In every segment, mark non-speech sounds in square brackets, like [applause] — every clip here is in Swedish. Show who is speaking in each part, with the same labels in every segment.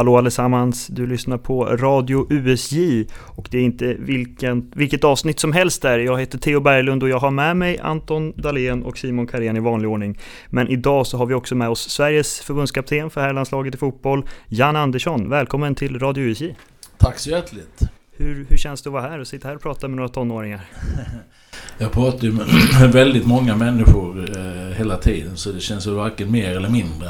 Speaker 1: Hallå allesammans, du lyssnar på Radio USJ och det är inte vilken, vilket avsnitt som helst där. Jag heter Theo Berglund och jag har med mig Anton Dahlén och Simon Karén i vanlig ordning. Men idag så har vi också med oss Sveriges förbundskapten för herrlandslaget i fotboll, Jan Andersson. Välkommen till Radio USJ.
Speaker 2: Tack så hjärtligt.
Speaker 1: Hur, hur känns det att vara här och sitta här och prata med några tonåringar? [laughs]
Speaker 2: Jag pratar ju med [clears throat] väldigt många människor eh, hela tiden så det känns väl varken mer eller mindre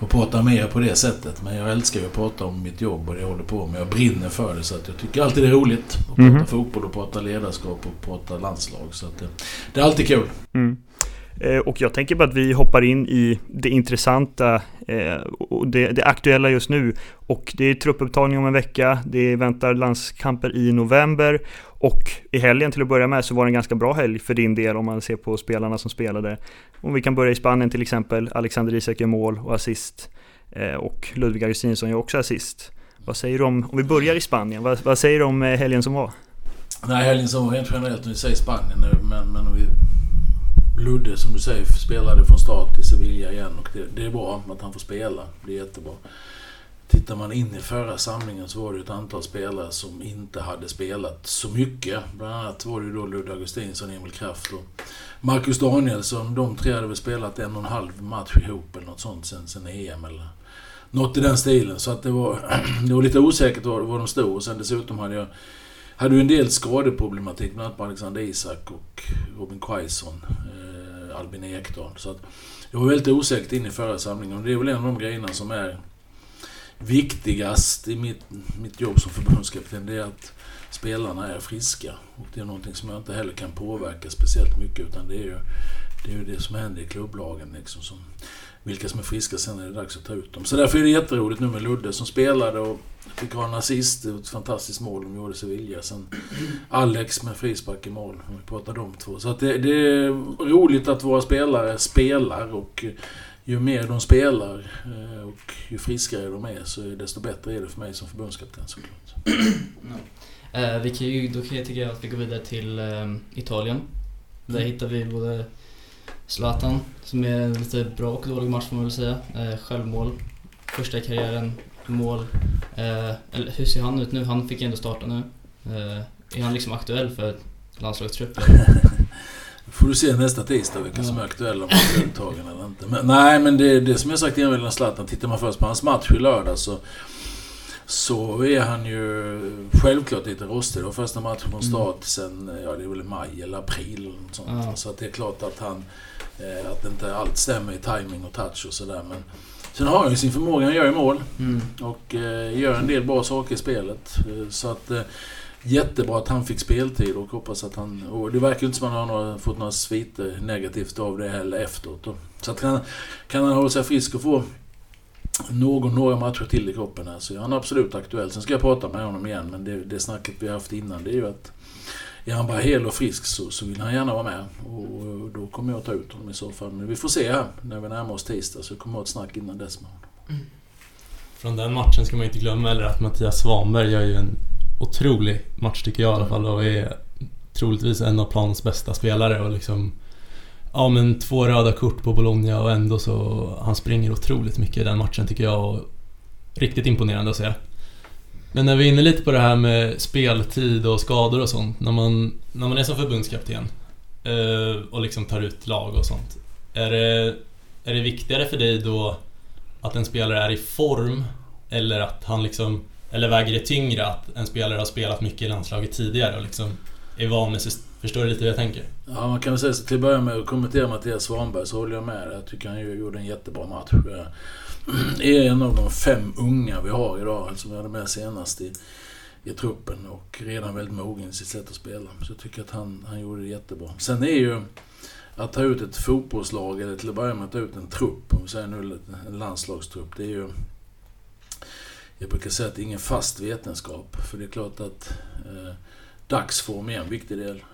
Speaker 2: att prata mer på det sättet. Men jag älskar ju att prata om mitt jobb och det jag håller på med. Jag brinner för det så att jag tycker alltid det är roligt att prata mm. fotboll och prata ledarskap och prata landslag. Så att det, det är alltid kul. Mm.
Speaker 1: Eh, och jag tänker bara att vi hoppar in i det intressanta eh, och det, det, aktuella just nu. Och det är truppupptagning om en vecka, det väntar landskamper i november och i helgen till att börja med så var det en ganska bra helg för din del om man ser på spelarna som spelade. Om vi kan börja i Spanien till exempel, Alexander Isak gör mål och assist eh, och Ludvig Augustinsson gör också assist. Vad säger du om, om vi börjar i Spanien, vad, vad säger du om eh, helgen som var?
Speaker 2: Nej, helgen som var rent generellt, om vi säger Spanien nu, men, men om vi Ludde som du säger spelade från start i Sevilla igen och det, det, är bra att han får spela. Det är jättebra. Tittar man in i förra samlingen så var det ett antal spelare som inte hade spelat så mycket. Bland annat var det ju då Ludde Augustinsson, Emil Kraft och Marcus Danielsson. De tre hade väl spelat en och en halv match ihop eller något sånt sen, sen EM eller något i den stilen. Så att det var, [clears throat] det var lite osäkert var, var de stod. Och sen dessutom hade jag hade ju en del skadeproblematik, bland annat på Alexander Isak och Robin Quaison. Eh, Albin Ekdal. Så att jag var väldigt osäker in i förra samlingen och det är väl en av de grejerna som är viktigast i mitt, mitt jobb som förbundskapten. Det är att spelarna är friska. Och det är någonting som jag inte heller kan påverka speciellt mycket utan det är ju det, är ju det som händer i klubblagen. Liksom, som, vilka som är friska sen är det dags att ta ut dem. Så därför är det jätteroligt nu med Ludde som spelade och fick ha en assist. Ett fantastiskt mål de gjorde i Sevilla. Sen Alex med frispark i mål, om vi pratar de två. Så att det, det, är roligt att våra spelare spelar och ju mer de spelar eh, och ju friskare de är så desto bättre är det för mig som förbundskapten såklart.
Speaker 3: Eh, vi kan ju, då kan jag tycka att vi går vidare till eh, Italien. Där mm. hittar vi både Zlatan, som är en lite bra och dålig match får man väl säga. Självmål, första i karriären, mål. Eller hur ser han ut nu? Han fick ändå starta nu. Är han liksom aktuell för landslagstruppen? [laughs]
Speaker 2: får du se nästa tisdag vilka som är aktuella om deltagarna eller inte. Men, nej, men det, det som jag sagt innan Zlatan, tittar man först på hans match i lördag så så är han ju självklart lite rostig. Det var första matchen från mm. start sen, ja det är väl maj eller april. Eller något sånt. Ja. Så att det är klart att han, eh, att inte allt stämmer i timing och touch och sådär. Men sen har han ju sin förmåga, han gör ju mål. Mm. Och eh, gör en del bra saker i spelet. Eh, så att jättebra att han fick speltid och hoppas att han... Och det verkar inte som att han har fått några sviter eh, negativt av det heller efteråt. Så att kan, kan han hålla sig frisk och få någon, några matcher till i kroppen här. Så han absolut aktuell. Sen ska jag prata med honom igen, men det, det snacket vi har haft innan det är ju att är han bara hel och frisk så, så vill han gärna vara med. Och då kommer jag ta ut honom i så fall. Men vi får se här när vi närmar oss tisdag så kommer jag ha ett snack innan dess med honom. Mm.
Speaker 4: Från den matchen ska man inte glömma eller att Mattias Svanberg gör ju en otrolig match tycker jag i alla fall och är troligtvis en av planens bästa spelare och liksom Ja men två röda kort på Bologna och ändå så han springer otroligt mycket i den matchen tycker jag och riktigt imponerande att se. Men när vi är inne lite på det här med speltid och skador och sånt. När man, när man är som förbundskapten eh, och liksom tar ut lag och sånt. Är det, är det viktigare för dig då att en spelare är i form eller att han liksom eller väger det tyngre att en spelare har spelat mycket i landslaget tidigare och liksom är van med Förstår du lite hur jag tänker?
Speaker 2: Ja, man kan väl säga så till att börja med att kommentera Mattias Svanberg så håller jag med dig. Jag tycker han gjorde en jättebra match. Eh, är en av de fem unga vi har idag, alltså, som vi hade med senast i, i truppen och redan väldigt mogen i sitt sätt att spela. Så jag tycker att han, han gjorde det jättebra. Sen är ju att ta ut ett fotbollslag, eller till att börja med att ta ut en trupp, om vi säger nu en landslagstrupp, det är ju... Jag brukar säga att det är ingen fast vetenskap, för det är klart att eh, dagsform är en viktig del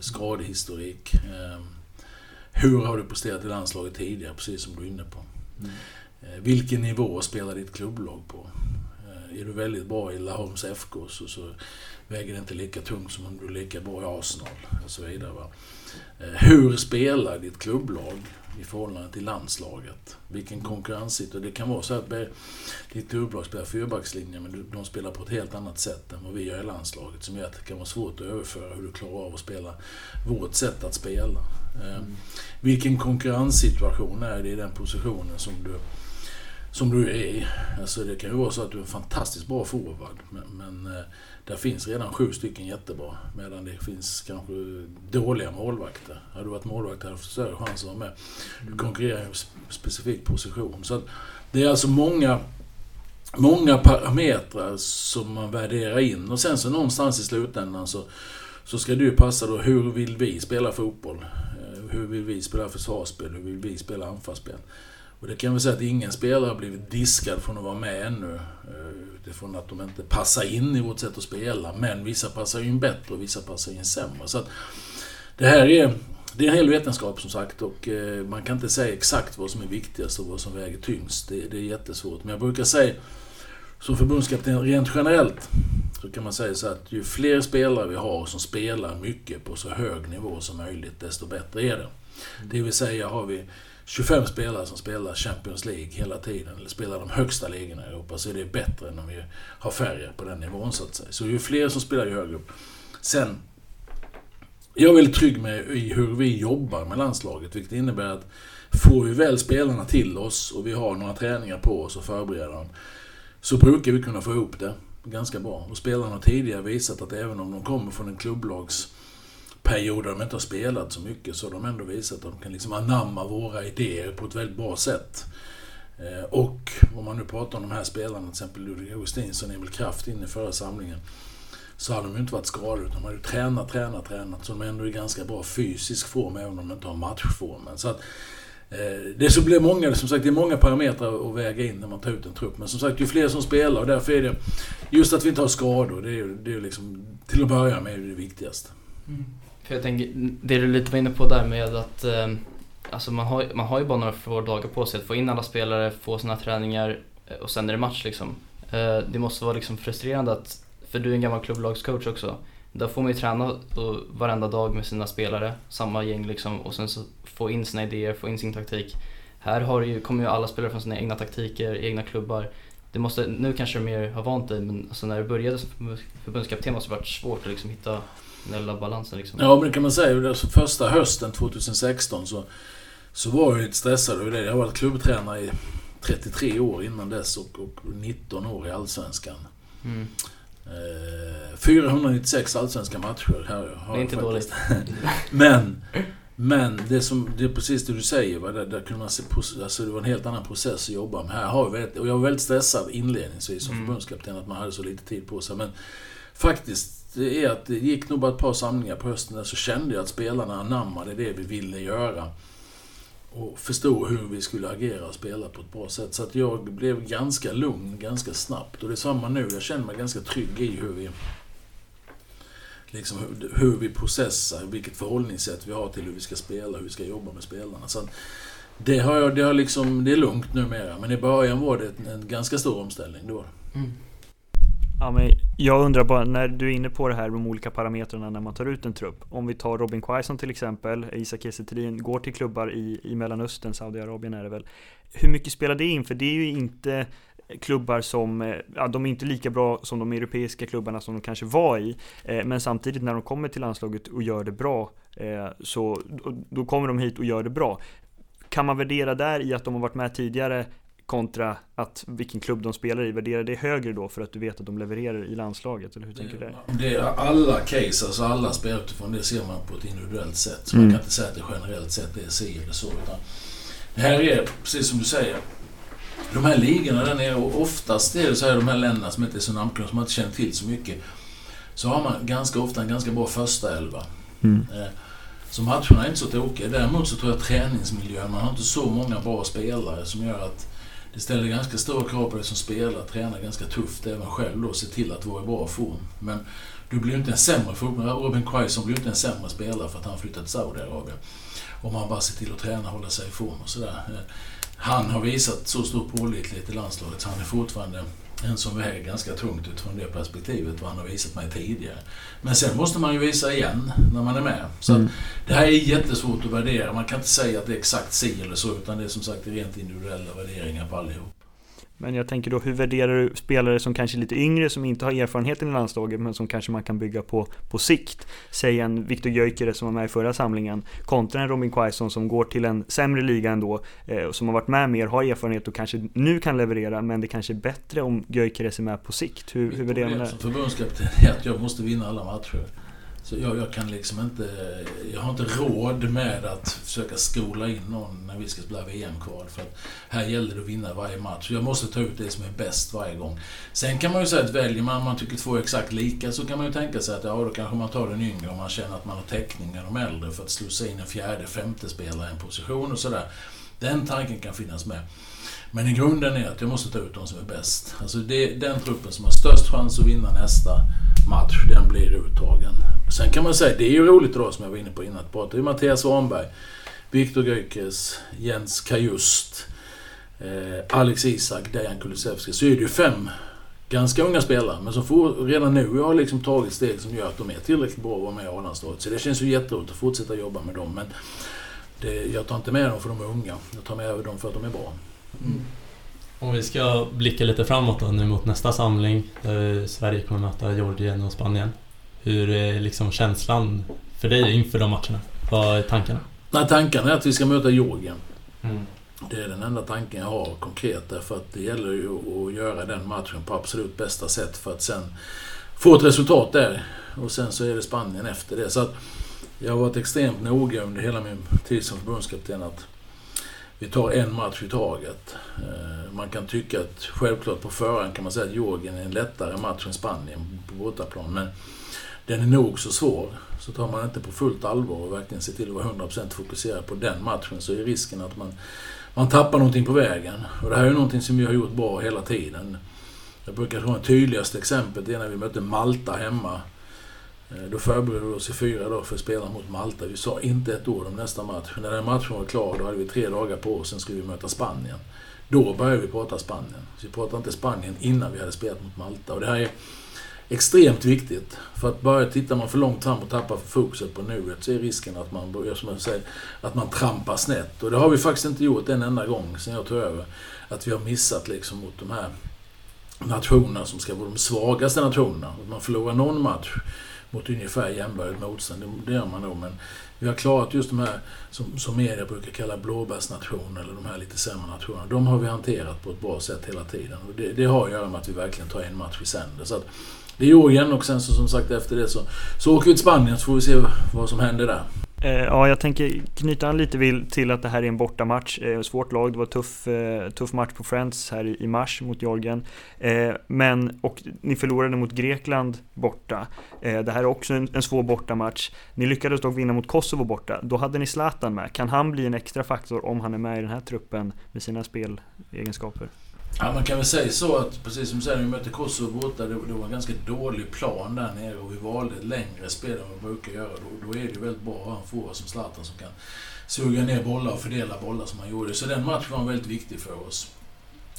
Speaker 2: skadehistorik. Ehm, hur har du presterat i landslaget tidigare, precis som du är inne på. Mm. Eh, vilken nivå spelar ditt klubblag på? är du väldigt bra i Laholms FK så, så väger det inte lika tungt som om du är lika bra i Arsenal och så vidare. Va? Eh, hur spelar ditt klubblag i förhållande till landslaget? Vilken konkurrenssituation? Det kan vara så att ditt klubblag spelar fyrbackslinje men de spelar på ett helt annat sätt än vad vi gör i landslaget som gör att det kan vara svårt att överföra hur du klarar av att spela vårt sätt att spela. Eh, mm. Vilken konkurrenssituation är det i den positionen som du som du är. Alltså det kan ju vara så att du är en fantastiskt bra forward men, men eh, där finns redan sju stycken jättebra. Medan det finns kanske dåliga målvakter. Hade du varit målvakt hade du haft större chans att vara med. Du konkurrerar i en specifik position. Så det är alltså många, många parametrar som man värderar in. Och sen så någonstans i slutändan så, så ska det ju passa då. Hur vill vi spela fotboll? Eh, hur vill vi spela försvarsspel? Hur vill vi spela anfallsspel? Och det kan vi säga att ingen spelare har blivit diskad från att vara med ännu. Eh, Utifrån att de inte passar in i vårt sätt att spela. Men vissa passar in bättre och vissa passar in sämre. Så att det här är, det är en hel vetenskap som sagt och eh, man kan inte säga exakt vad som är viktigast och vad som väger tyngst. Det, det är jättesvårt. Men jag brukar säga som förbundskapten rent generellt så kan man säga så att ju fler spelare vi har som spelar mycket på så hög nivå som möjligt, desto bättre är det. Det vill säga har vi 25 spelare som spelar Champions League hela tiden, eller spelar de högsta ligorna i Europa, så är det bättre än om vi har färre på den nivån så att säga. Så ju fler som spelar ju högre upp. Sen, jag är väldigt trygg med i hur vi jobbar med landslaget, vilket innebär att får vi väl spelarna till oss och vi har några träningar på oss och förbereder dem, så brukar vi kunna få ihop det ganska bra. Och spelarna har tidigare visat att även om de kommer från en klubblags perioder de inte har spelat så mycket så har de ändå visat att de kan liksom anamma våra idéer på ett väldigt bra sätt. Eh, och om man nu pratar om de här spelarna, till exempel Ludvig Augustinsson och Emil Kraft in i förra samlingen, så hade de ju inte varit skadade utan de hade ju tränat, tränat, tränat. Så de är ändå i ganska bra fysisk form även om de inte har matchformen. Så att, eh, det, så blir många, som sagt, det är många parametrar att väga in när man tar ut en trupp. Men som sagt, ju fler som spelar och därför är det... Just att vi inte har skador, det är ju det är liksom, till att börja med är det viktigaste. Mm.
Speaker 3: För jag tänker, det du lite var inne på där med att eh, alltså man, har, man har ju bara några få dagar på sig att få in alla spelare, få sina träningar eh, och sen är det match liksom. Eh, det måste vara liksom frustrerande att, för du är en gammal klubblagscoach också, där får man ju träna varenda dag med sina spelare, samma gäng liksom och sen så få in sina idéer, få in sin taktik. Här har ju, kommer ju alla spelare från sina egna taktiker, egna klubbar. Det måste, nu kanske du mer har vant dig men alltså när du började som förbundskapten måste det varit svårt att liksom hitta den lilla balansen liksom.
Speaker 2: Ja, men det kan man säga. Första hösten 2016 så, så var jag lite stressad över det. Jag har varit klubbtränare i 33 år innan dess och, och 19 år i Allsvenskan. Mm. Eh, 496 allsvenska matcher här
Speaker 3: har Det är inte dåligt. [laughs]
Speaker 2: men, men det, som, det är precis det du säger. Va? Där, där kunde man se, alltså det var en helt annan process att jobba med. Här har vi, och jag var väldigt stressad inledningsvis som mm. förbundskapten att man hade så lite tid på sig. Men faktiskt det är att det gick nog bara ett par samlingar på hösten där så kände jag att spelarna anammade det vi ville göra. Och förstod hur vi skulle agera och spela på ett bra sätt. Så att jag blev ganska lugn ganska snabbt. Och det är samma nu. Jag känner mig ganska trygg i hur vi liksom hur vi processar, vilket förhållningssätt vi har till hur vi ska spela, hur vi ska jobba med spelarna. Så det, har jag, det, har liksom, det är lugnt numera, men i början var det en, en ganska stor omställning. Då. Mm.
Speaker 1: Ja, men jag undrar bara, när du är inne på det här med de olika parametrarna när man tar ut en trupp. Om vi tar Robin Quaison till exempel, Isak Kiese går till klubbar i, i Mellanöstern, Saudiarabien är det väl. Hur mycket spelar det in? För det är ju inte klubbar som, eh, ja, de är inte lika bra som de europeiska klubbarna som de kanske var i. Eh, men samtidigt när de kommer till landslaget och gör det bra, eh, så då kommer de hit och gör det bra. Kan man värdera där i att de har varit med tidigare kontra att vilken klubb de spelar i, värderar det högre då för att du vet att de levererar i landslaget? Eller hur tänker du där?
Speaker 2: Det är alla case, alltså alla spelar utifrån det ser man på ett individuellt sätt. Så mm. man kan inte säga att det generellt sett är si eller så. Utan det här är, precis som du säger, de här ligorna där nere, och oftast är det så här de här länderna som inte är så namnkunniga, som man inte känner till så mycket, så har man ganska ofta en ganska bra första elva. Mm. Eh, så matcherna är inte så tokiga. Däremot så tror jag träningsmiljön, man har inte så många bra spelare som gör att det ställer ganska stora krav på dig som spelare, tränar ganska tufft även själv då, se till att vara i bra form. Men du blir inte en sämre fotbollsspelare. Robin Quaison blir inte en sämre spelare för att han flyttat till Saudiarabien. Om man bara ser till att träna, hålla sig i form och sådär. Eh, han har visat så stor pålitlighet i landslaget så han är fortfarande en som väger ganska tungt utifrån det perspektivet, vad han har visat mig tidigare. Men sen måste man ju visa igen när man är med. Så
Speaker 1: Mm.
Speaker 2: det här är jättesvårt att värdera. Man kan inte säga att det är exakt si eller så, utan det är som sagt rent individuella värderingar på allihop.
Speaker 1: Men jag tänker då, hur värderar du spelare som kanske är lite yngre, som inte har erfarenheten i landslaget, men som kanske man kan bygga på på sikt? Säg en Viktor Gyökeres som var med i förra samlingen, kontra en Robin Quaison som går till en sämre liga ändå, eh, som har varit med mer, har erfarenhet och kanske nu kan leverera, men det kanske är bättre om Gyökeres är med på sikt. Hur, hur värderar man det?
Speaker 2: som förbundskapten är [laughs] att jag måste vinna alla matcher. Så jag, jag kan liksom inte... Jag har inte råd med att försöka skola in någon när vi ska spela VM-kval. För att här gäller det att vinna varje match. Jag måste ta ut det som är bäst varje gång. Sen kan man ju säga att väljer man, man tycker två är exakt lika, så kan man ju tänka sig att ja, då kanske man tar den yngre om man känner att man har täckning med de äldre för att slussa in en fjärde, femte spelare i en position och sådär. Den tanken kan finnas med. Men i grunden är att jag måste ta ut de som är bäst. Alltså det, den truppen som har störst chans att vinna nästa match, den blir uttagen. Sen kan man säga, det är ju roligt då som jag var inne på innan, att prata. Det är Mattias Svanberg, Viktor Gyökeres, Jens Kajust, eh, Alex Isak, Dejan Kulusevski. Så är det ju fem ganska unga spelare, men som får, redan nu har liksom tagit steg som gör att de är tillräckligt bra att vara med i A-landslaget. Så det känns ju jätteroligt att fortsätta jobba med dem. Men det, jag tar inte med dem för de är unga. Jag tar med dem för att de är bra.
Speaker 3: Mm.
Speaker 4: Om vi ska blicka lite framåt då, nu mot nästa samling där Sverige kommer möta Georgien och Spanien. Hur är liksom känslan för dig inför de matcherna? Vad är tankarna?
Speaker 2: Nej, tanken är att vi ska möta Georgien.
Speaker 4: Mm.
Speaker 2: Det är den enda tanken jag har konkret därför att det gäller ju att göra den matchen på absolut bästa sätt för att sen få ett resultat där. Och sen så är det Spanien efter det. Så att jag har varit extremt noga under hela min tid som förbundskapten att vi tar en match i taget. Eh, man kan tycka att självklart på förhand kan man säga att Georgien är en lättare match än Spanien på bortaplan. Men den är nog så svår. Så tar man inte på fullt allvar och verkligen ser till att vara 100% fokuserad på den matchen så är risken att man man tappar någonting på vägen. Och det här är ju någonting som vi har gjort bra hela tiden. Jag brukar tro det tydligaste exemplet är när vi mötte Malta hemma. Eh, då förberedde vi oss i fyra dagar för att spela mot Malta. Vi sa inte ett ord om nästa match. När den matchen var klar, då hade vi tre dagar på oss, sen skulle vi möta Spanien. Då började vi prata Spanien. Så vi pratade inte Spanien innan vi hade spelat mot Malta. Och det här är extremt viktigt. För att bara tittar man för långt fram och tappar fokuset på nuet så är risken att man börjar, som jag säger, att man trampar snett. Och det har vi faktiskt inte gjort en enda gång sen jag tog över. Att vi har missat liksom mot de här nationerna som ska vara de svagaste nationerna. Att man förlorar någon match mot ungefär jämbördigt motstånd, det, det gör man nog. Men vi har klarat just de här, som, som media brukar kalla blåbärsnationer, eller de här lite sämre nationerna. De har vi hanterat på ett bra sätt hela tiden. Och det, det har att göra med att vi verkligen tar en match i sänder. Så att det är Georgien och sen så som sagt efter det så, så åker vi till Spanien så får vi se vad som händer där.
Speaker 1: Eh, ja, jag tänker knyta an lite till att det här är en bortamatch. Eh, svårt lag, det var tuff, eh, tuff match på Friends här i- mars mot Georgien. Men, och ni förlorade mot Grekland borta. Det här är också en, en svår bortamatch. Ni lyckades dock vinna mot Kosovo borta. Då hade ni Zlatan med. Kan han bli en extra faktor om han är med i den här truppen med sina spelegenskaper?
Speaker 2: Ja, man kan väl säga så att precis som du säger, när vi mötte Kosovo borta, det, det var en ganska dålig plan där nere och vi valde ett längre spel än vad vi brukar göra. Då, då är det ju väldigt bra att ha en forward som Zlatan som kan suga ner bollar och fördela bollar som han gjorde. Så den matchen var väldigt viktig för oss.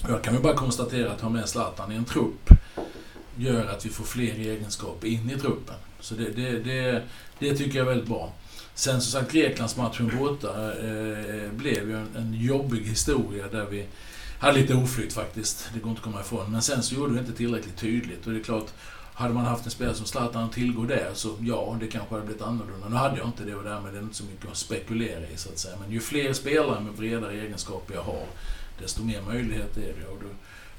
Speaker 2: Jag kan väl bara konstatera att ha med Zlatan i en trupp gör att vi får fler egenskaper in i truppen. Så det, det, det, det tycker jag är väldigt bra. Sen som sagt, Greklandsmatchen borta eh, blev ju en, en jobbig historia där vi hade lite oflyt faktiskt. Det går inte att komma ifrån. Men sen så gjorde vi inte tillräckligt tydligt. Och det är klart, hade man haft en spelare som Zlatan att tillgå där så ja, det kanske hade blivit annorlunda. Nu hade jag inte det och därmed är det inte så mycket att spekulera i så att säga. Men ju fler spelare med bredare egenskaper jag har, desto mer möjlighet är det. Och då,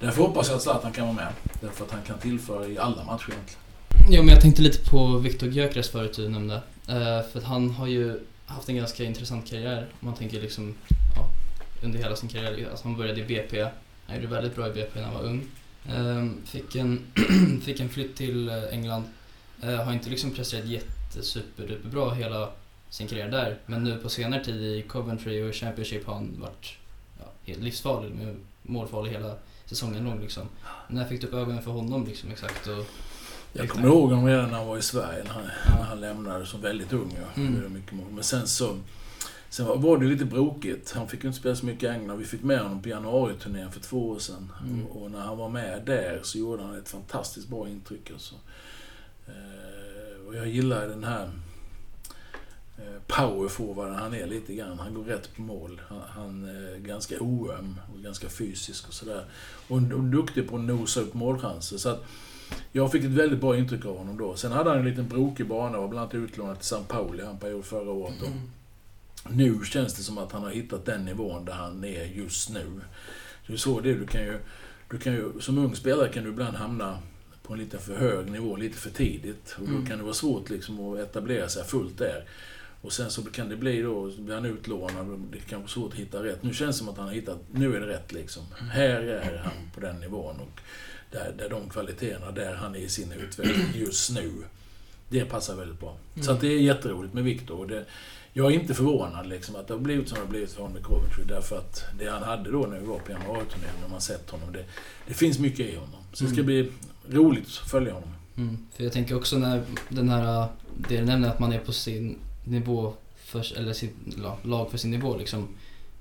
Speaker 2: därför hoppas jag att Zlatan kan vara med. Därför att han kan tillföra i alla matcher egentligen.
Speaker 3: Jo, men jag tänkte lite på Viktor Gyökeres förut du nämnde. Eh, för att han har ju haft en ganska intressant karriär. Om man tänker liksom, under hela sin karriär. Alltså han började i BP. Han gjorde väldigt bra i BP när han var ung. Eh, fick, en [clears throat] fick en flytt till eh, England. Eh, har inte liksom presterat jättesuperduperbra hela sin karriär där. Men nu på senare tid i Coventry och Championship har han varit ja, livsfarlig. Målfarlig hela säsongen lång liksom. När fick du upp ögonen för honom liksom exakt? Och,
Speaker 2: Jag kommer ihåg honom redan när han var i Sverige, när han,
Speaker 3: Ja.
Speaker 2: när han lämnade som väldigt ung. Ja.
Speaker 3: Mm.
Speaker 2: Mycket mål. Men sen så... Sen var, det lite brokigt. Han fick inte spela så mycket i England. Vi fick med honom på januariturnén för två år sedan.
Speaker 3: Mm.
Speaker 2: Och, när han var med där så gjorde han ett fantastiskt bra intryck. Alltså. Eh, och jag gillar den här eh, powerforwarden han är lite grann. Han går rätt på mål. Han, han är ganska oöm och ganska fysisk och sådär. Och, och duktig på att nosa upp målchanser. Så att jag fick ett väldigt bra intryck av honom då. Sen hade han en liten brokig bana och var bland annat utlånad till San Pauli en period förra året. Och nu känns det som att han har hittat den nivån där han är just nu. Är så det. Du kan ju, du kan ju, som ung spelare kan du ibland hamna på en lite för hög nivå lite för tidigt. Och då
Speaker 3: Mm.
Speaker 2: kan det vara svårt liksom att etablera sig fullt där. Och sen så kan det bli då, blir han utlånad det kan vara svårt att hitta rätt. Nu känns det som att han har hittat, nu är det rätt liksom. Här är han på den nivån och där, där de kvaliteterna, där han är i sin utveckling just nu. Det passar väldigt bra. Så att det är jätteroligt med Viktor. Jag är inte förvånad liksom att det har blivit som det har blivit för honom i Coventry. Därför att det han hade då när vi var på januariturnén, när man sett honom, det, det finns mycket i honom. Så det ska
Speaker 3: Mm.
Speaker 2: bli roligt att följa honom.
Speaker 3: Mm. För jag tänker också när den här, det du nämner att man är på sin nivå, för, eller sin la- lag för sin nivå liksom.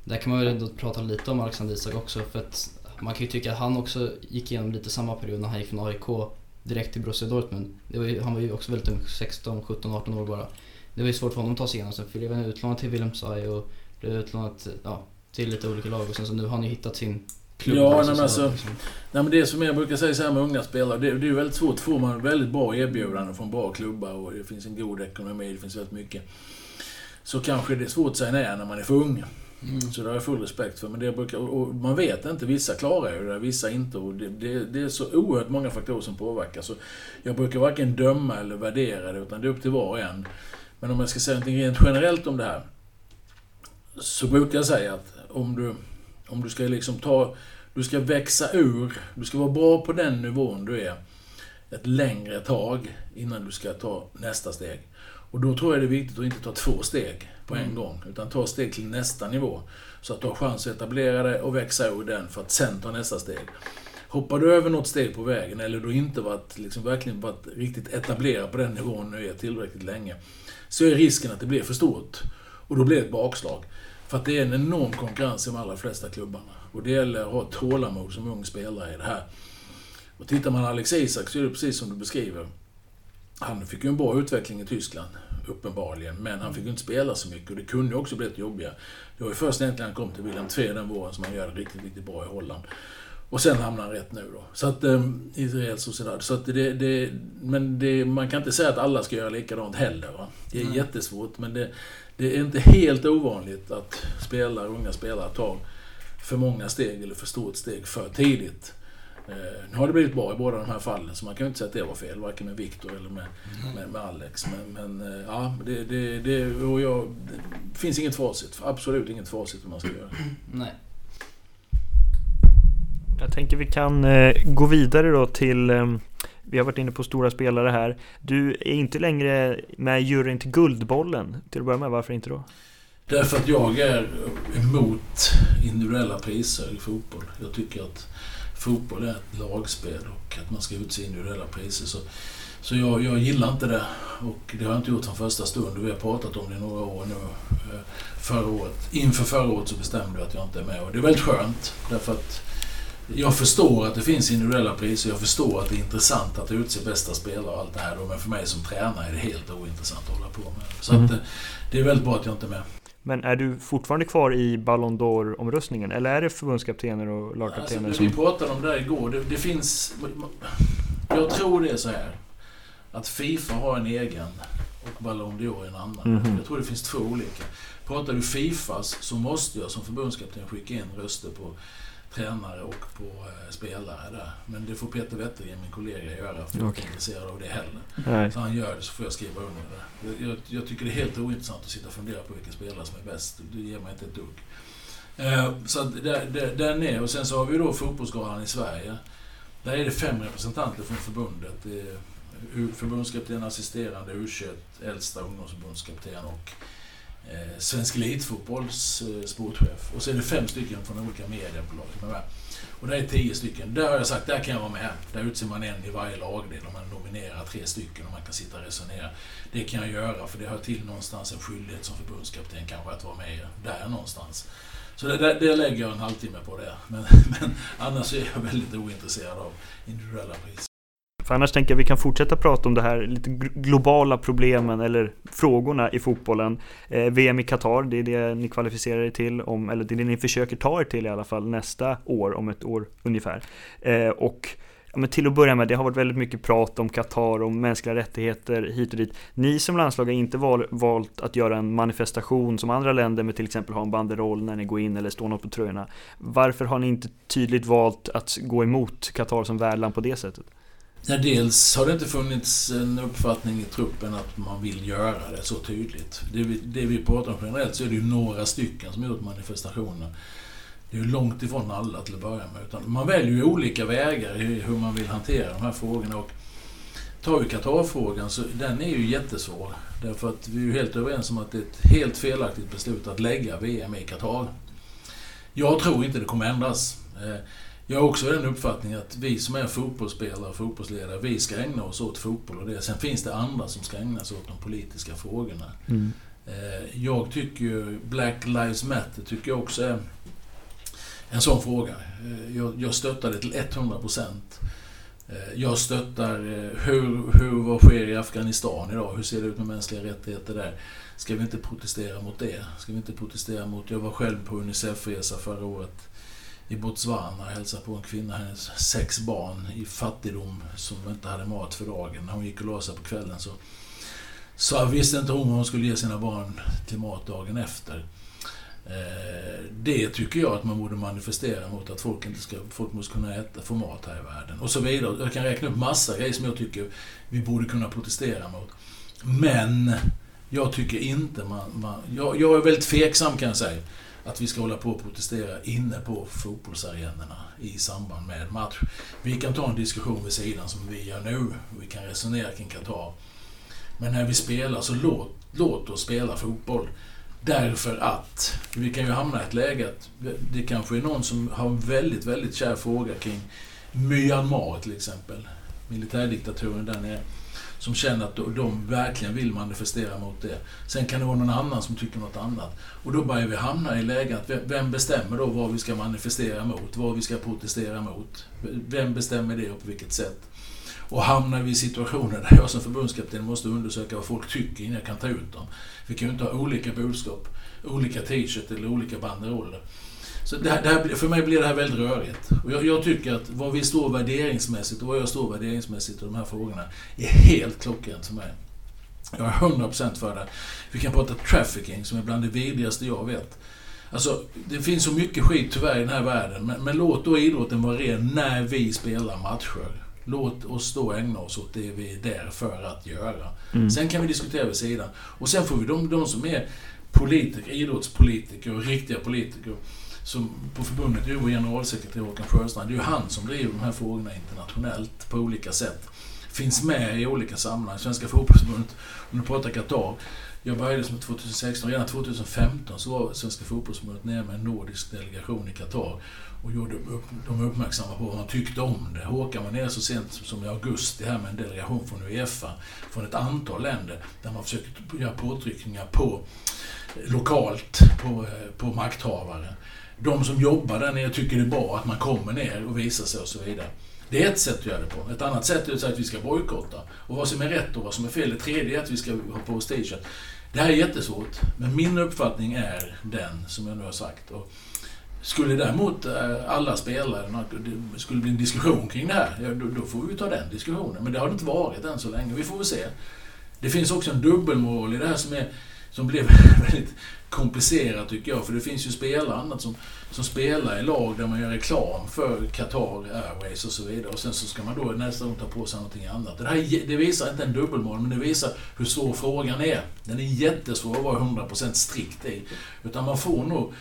Speaker 3: Där kan man väl ändå prata lite om Alexander Isak också för att man kan ju tycka att han också gick igenom lite samma period när han gick från AIK direkt till Borussia Dortmund. Det var ju, han var ju också väldigt ung, 16, 17, 18 år bara. Det var ju svårt för honom att ta sig igenom. Sen blev han utlånad till Wilhelmshaven och blev utlånad ja, till lite olika lag och sen så nu har han ju hittat sin klubb.
Speaker 2: Ja, nej, men
Speaker 3: så-
Speaker 2: alltså-
Speaker 3: liksom.
Speaker 2: Nej, men det som jag brukar säga så här med unga spelare, det, det är ju väldigt svårt. Får man väldigt bra erbjudanden från bra klubbar och det finns en god ekonomi, det finns väldigt mycket. Så kanske det är svårt att säga nej när man är för ung.
Speaker 3: Mm.
Speaker 2: Så det har jag full respekt för. Men det brukar, och man vet inte, vissa klarar ju det, vissa inte. Och det, det, det är så oerhört många faktorer som påverkar. Så jag brukar varken döma eller värdera det, utan det är upp till var och en. Men om jag ska säga något rent generellt om det här. Så brukar jag säga att om du, om du ska liksom ta... Du ska växa ur, du ska vara bra på den nivån du är ett längre tag innan du ska ta nästa steg. Och då tror jag det är viktigt att inte ta två steg på en
Speaker 3: Mm.
Speaker 2: gång, utan ta steg till nästa nivå. Så att du har chans att etablera dig och växa ur den för att sen ta nästa steg. Hoppar du över något steg på vägen, eller du inte varit, liksom, verkligen varit riktigt etablerad på den nivån nu är tillräckligt länge, så är risken att det blir för stort. Och då blir det ett bakslag. För att det är en enorm konkurrens i de allra flesta klubbarna. Och det gäller att ha tålamod som ung spelare i det här. Och tittar man på Alex Isak så är det precis som du beskriver. Han fick ju en bra utveckling i Tyskland, uppenbarligen. Men han fick ju inte spela så mycket och det kunde ju också blivit jobbigare. Det var ju först egentligen han kom till Wilhelm II den våren som han gör det riktigt, riktigt bra i Holland. Och sen hamnar han rätt nu då. Så att, um, Israel Sociedad. Så att det, det, men det, man kan inte säga att alla ska göra likadant heller. Va? Det är
Speaker 3: Nej.
Speaker 2: jättesvårt, men det, det är inte helt ovanligt att spelare, unga spelare tar för många steg eller för stort steg för tidigt. Eh, nu har det blivit bra i båda de här fallen, så man kan ju inte säga att det var fel, varken med Viktor eller med, med, med Alex. Men, men eh, ja, det, det, det, och jag, det finns inget facit. Absolut inget facit hur man ska göra.
Speaker 3: Nej.
Speaker 1: Jag tänker vi kan eh, gå vidare då till eh, Vi har varit inne på stora spelare här. Du är inte längre med i juryn till Guldbollen. Till att börja med, varför inte då?
Speaker 2: Därför att jag är emot individuella priser i fotboll. Jag tycker att fotboll är ett lagspel och att man ska utse individuella priser. Så, så jag, jag gillar inte det och det har jag inte gjort från första stund. Vi har pratat om det i några år nu. Eh, förra året, inför förra året så bestämde jag att jag inte är med och det är väldigt skönt därför att jag förstår att det finns individuella priser. Jag förstår att det är intressant att utse bästa spelare och allt det här. Men för mig som tränare är det helt ointressant att hålla på med. Så
Speaker 1: Mm.
Speaker 2: att, eh, det är väldigt bra att jag inte är med.
Speaker 1: Men är du fortfarande kvar i Ballon d'Or-omröstningen? Eller är det förbundskaptener och lagkaptener
Speaker 2: Alltså,
Speaker 1: som...
Speaker 2: vi pratade om det där igår. Det, det finns... Jag tror det är så här. Att Fifa har en egen och Ballon d'Or en annan.
Speaker 1: Mhm.
Speaker 2: Jag tror det finns två olika. Pratar du Fifas så måste jag som förbundskapten skicka in röster på tränare och på eh, spelare där. Men det får Peter Wettergren, min kollega, göra. För jag är inte
Speaker 1: Okej.
Speaker 2: intresserad av det heller.
Speaker 1: Nej.
Speaker 2: Så han gör det så får jag skriva under det. Jag, jag, tycker det är helt ointressant att sitta och fundera på vilka spelare som är bäst. Det ger mig inte ett dugg. Eh, så där, där, den är. Och sen så har vi då fotbollsgalan i Sverige. Där är det fem representanter från förbundet. Förbundskapten, assisterande, U21, äldsta ungdomsförbundskapten och eh, Svensk Elitfotbolls eh, sportchef. Och så är det fem stycken från olika mediebolag med. Och det är tio stycken. Där har jag sagt, där kan jag vara med. Där utser man en i varje lagdel och man nominerar tre stycken och man kan sitta och resonera. Det kan jag göra för det hör till någonstans en skyldighet som förbundskapten kanske att vara med där någonstans. Så det, det, det lägger jag en halvtimme på det. Men, [laughs] men annars är jag väldigt ointresserad av individuella priser.
Speaker 1: För annars tänker jag att vi kan fortsätta prata om det här lite globala problemen eller frågorna i fotbollen. Eh, VM i Qatar, det är det ni kvalificerar er till, om, eller det är det ni försöker ta er till i alla fall nästa år, om ett år ungefär. Eh, och ja, men till att börja med, det har varit väldigt mycket prat om Qatar, om mänskliga rättigheter hit och dit. Ni som landslag har inte val, valt att göra en manifestation som andra länder med till exempel ha en banderoll när ni går in eller står något på tröjorna. Varför har ni inte tydligt valt att gå emot Qatar som värdland på det sättet?
Speaker 2: Ja, dels har det inte funnits en uppfattning i truppen att man vill göra det så tydligt. Det vi, det vi pratar om generellt så är det ju några stycken som har gjort manifestationer. Det är ju långt ifrån alla till att börja med. Utan man väljer ju olika vägar i hur man vill hantera de här frågorna. Och tar vi Qatar-frågan så den är ju jättesvår. Därför att vi är ju helt överens om att det är ett helt felaktigt beslut att lägga VM i Qatar. Jag tror inte det kommer ändras. Eh, jag har också den uppfattningen att vi som är fotbollsspelare och fotbollsledare, vi ska ägna oss åt fotboll och det. Sen finns det andra som ska ägna sig åt de politiska frågorna. Mm. Eh, jag tycker ju Black Lives Matter tycker jag också är en sån fråga. Eh, jag, jag stöttar det till 100 procent. Eh, jag stöttar hur, hur, vad sker i Afghanistan idag? Hur ser det ut med mänskliga rättigheter där? Ska vi inte protestera mot det? Ska vi inte protestera mot... Jag var själv på Unicef-resa förra året i Botswana och hälsade på en kvinna, hennes sex barn i fattigdom som inte hade mat för dagen. När hon gick och la sig på kvällen så, så visste inte hon vad hon skulle ge sina barn till mat dagen efter. Eh, det tycker jag att man borde manifestera mot att folk inte ska, folk måste kunna äta, få mat här i världen. Och så vidare. Jag kan räkna upp massa grejer som jag tycker vi borde kunna protestera mot. Men jag tycker inte man... man jag, jag är väldigt tveksam kan jag säga att vi ska hålla på och protestera inne på fotbollsarenorna i samband med match. Vi kan ta en diskussion vid sidan som vi gör nu. Vi kan resonera kring Qatar. Men när vi spelar så låt, låt oss spela fotboll. Därför att vi kan ju hamna i ett läge att det kanske är någon som har en väldigt, väldigt kär fråga kring Myanmar till exempel. Militärdiktaturen där nere som känner att de verkligen vill manifestera mot det. Sen kan det vara någon annan som tycker något annat. Och då börjar vi hamna i läget att vem bestämmer då vad vi ska manifestera mot? Vad vi ska protestera mot? Vem bestämmer det och på vilket sätt? Och hamnar vi i situationer där jag som förbundskapten måste undersöka vad folk tycker innan jag kan ta ut dem. Vi kan ju inte ha olika budskap, olika t-shirt eller olika banderoller. Så det här, det här, för mig blir det här väldigt rörigt. Och jag, jag, tycker att vad vi står värderingsmässigt och vad jag står värderingsmässigt i de här frågorna är helt klockrent för mig. Jag är 100% för det. Vi kan prata trafficking som är bland det vidrigaste jag vet. Alltså, det finns så mycket skit tyvärr i den här världen, men, men låt då idrotten vara ren när vi spelar matcher. Låt oss då ägna oss åt det vi är där för att göra. Mm. Sen kan vi diskutera vid sidan. Och sen får vi de, de som är politiker, idrottspolitiker och riktiga politiker som på förbundet är vår generalsekreterare Håkan Sjöstrand. Det är ju han som driver de här frågorna internationellt på olika sätt. Finns med i olika sammanhang. Svenska fotbollsförbundet, om du pratar Qatar. Jag började som 2016, redan 2015 så var Svenska fotbollsförbundet nere med en nordisk delegation i Qatar och gjorde upp, de uppmärksamma på vad man tyckte om det. Håkan var nere så sent som i augusti här med en delegation från Uefa, från ett antal länder, där man försökte göra påtryckningar på eh, lokalt på, eh, på makthavare de som jobbar där nere tycker det är bra att man kommer ner och visar sig och så vidare. Det är ett sätt att göra det på. Ett annat sätt är att säga att vi ska bojkotta. Och vad som är rätt och vad som är fel. Det tredje är att vi ska ha på oss t-shirt. Det här är jättesvårt, men min uppfattning är den som jag nu har sagt. Och skulle däremot eh, alla spelare, det skulle bli en diskussion kring det här, då, då, får vi ta den diskussionen. Men det har det inte varit än så länge. Vi får väl se. Det finns också en dubbelmoral i det här som, är, som blev [laughs] väldigt komplicerat tycker jag. För det finns ju spelare annat som, som spelar i lag där man gör reklam för Qatar Airways och så vidare. Och sen så ska man då nästa gång ta på sig någonting annat. Det, här, det visar inte en dubbelmål, men det visar hur svår frågan är. Den är jättesvår att vara 100% strikt i. Utan man får nog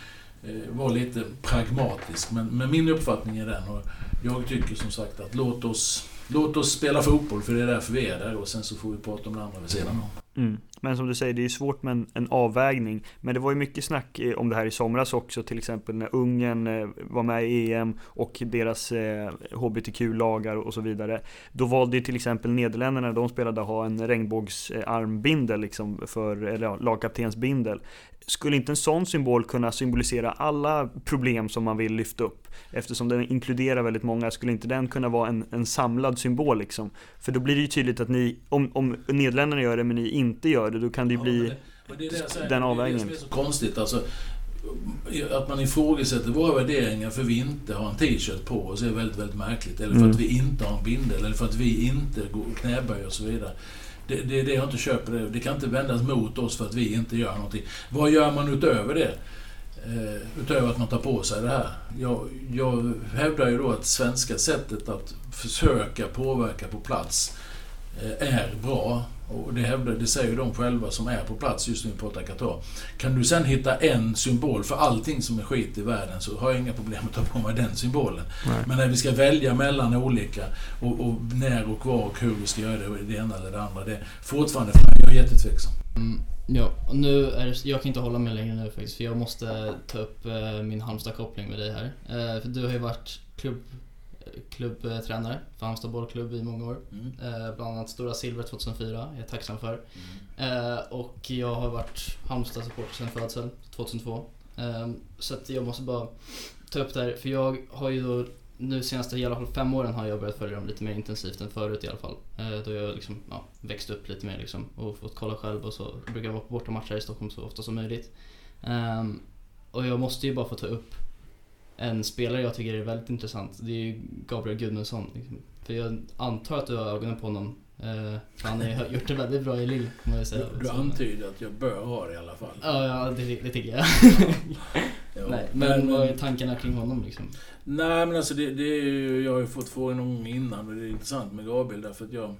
Speaker 2: eh, vara lite pragmatisk. Men, men, min uppfattning är den. Och jag tycker som sagt att låt oss, låt oss spela fotboll, för det är därför vi är där. Och sen så får vi prata om det andra vid sidan om.
Speaker 1: Mm. Men som du säger, det är svårt med en, en, avvägning. Men det var ju mycket snack eh, om det här i somras också, till exempel när Ungern eh, var med i EM och deras eh, HBTQ-lagar och så vidare. Då valde ju till exempel Nederländerna, de spelade att ha en regnbågsarmbindel liksom för, eller ja, lagkaptensbindel. Skulle inte en sån symbol kunna symbolisera alla problem som man vill lyfta upp? Eftersom den inkluderar väldigt många, skulle inte den kunna vara en, en samlad symbol liksom? För då blir det ju tydligt att ni, om, om Nederländerna gör det men ni inte gör det, då kan det ju bli
Speaker 2: det, det det
Speaker 1: den avvägningen.
Speaker 2: Det är det som är så konstigt. Alltså, att man ifrågasätter våra värderingar för vi inte har en t-shirt på oss är väldigt, väldigt märkligt. Eller för mm. att vi inte har en bindel, eller för att vi inte går knäböj och så vidare. Det, det är det jag inte köper. Det. det kan inte vändas mot oss för att vi inte gör någonting. Vad gör man utöver det? Eh, utöver att man tar på sig det här. Jag, jag hävdar ju då att svenska sättet att försöka påverka på plats eh, är bra. Och det, hävdar, det säger de själva som är på plats just nu på Qatar. Kan du sen hitta en symbol för allting som är skit i världen så har jag inga problem att ta på mig den symbolen. Nej. Men när vi ska välja mellan olika och, och, när och var och hur vi ska göra det, det ena eller det andra. Det är fortfarande för mig, jag är jättetveksam.
Speaker 3: Mm, ja, nu är det, jag kan inte hålla med längre nu faktiskt för jag måste ta upp eh, min Halmstad-koppling med dig här. Eh, för du har ju varit klubb klubbtränare för Halmstad bollklubb i många år. Mm. Eh, bland annat Stora Silver 2004, jag är tacksam för. Mm. Eh, och jag har varit Halmstad-supporter sedan födseln, 2002. Eh, så att jag måste bara ta upp det här, för jag har ju då nu senaste i alla fall fem åren har jag börjat följa dem lite mer intensivt än förut i alla fall. då jag liksom, ja, växt upp lite mer liksom och fått kolla själv och så. Jag brukar vara på bortamatcher i Stockholm så ofta som möjligt. och jag måste ju bara få ta upp en spelare jag tycker är väldigt intressant, det är ju Gabriel Gudmundsson. Liksom. För jag antar att du har ögonen på honom. Eh, han har [laughs] gjort det väldigt bra i Lille, må jag säga.
Speaker 2: Du, du antyder att jag bör ha det i alla fall.
Speaker 3: Ja, ja det, det tycker jag. [laughs] ja, Nej, men, men, vad är tankarna kring honom liksom?
Speaker 2: Nej, men alltså det, det är ju, jag har ju fått frågan någon gång innan och det är intressant med Gabriel därför att jag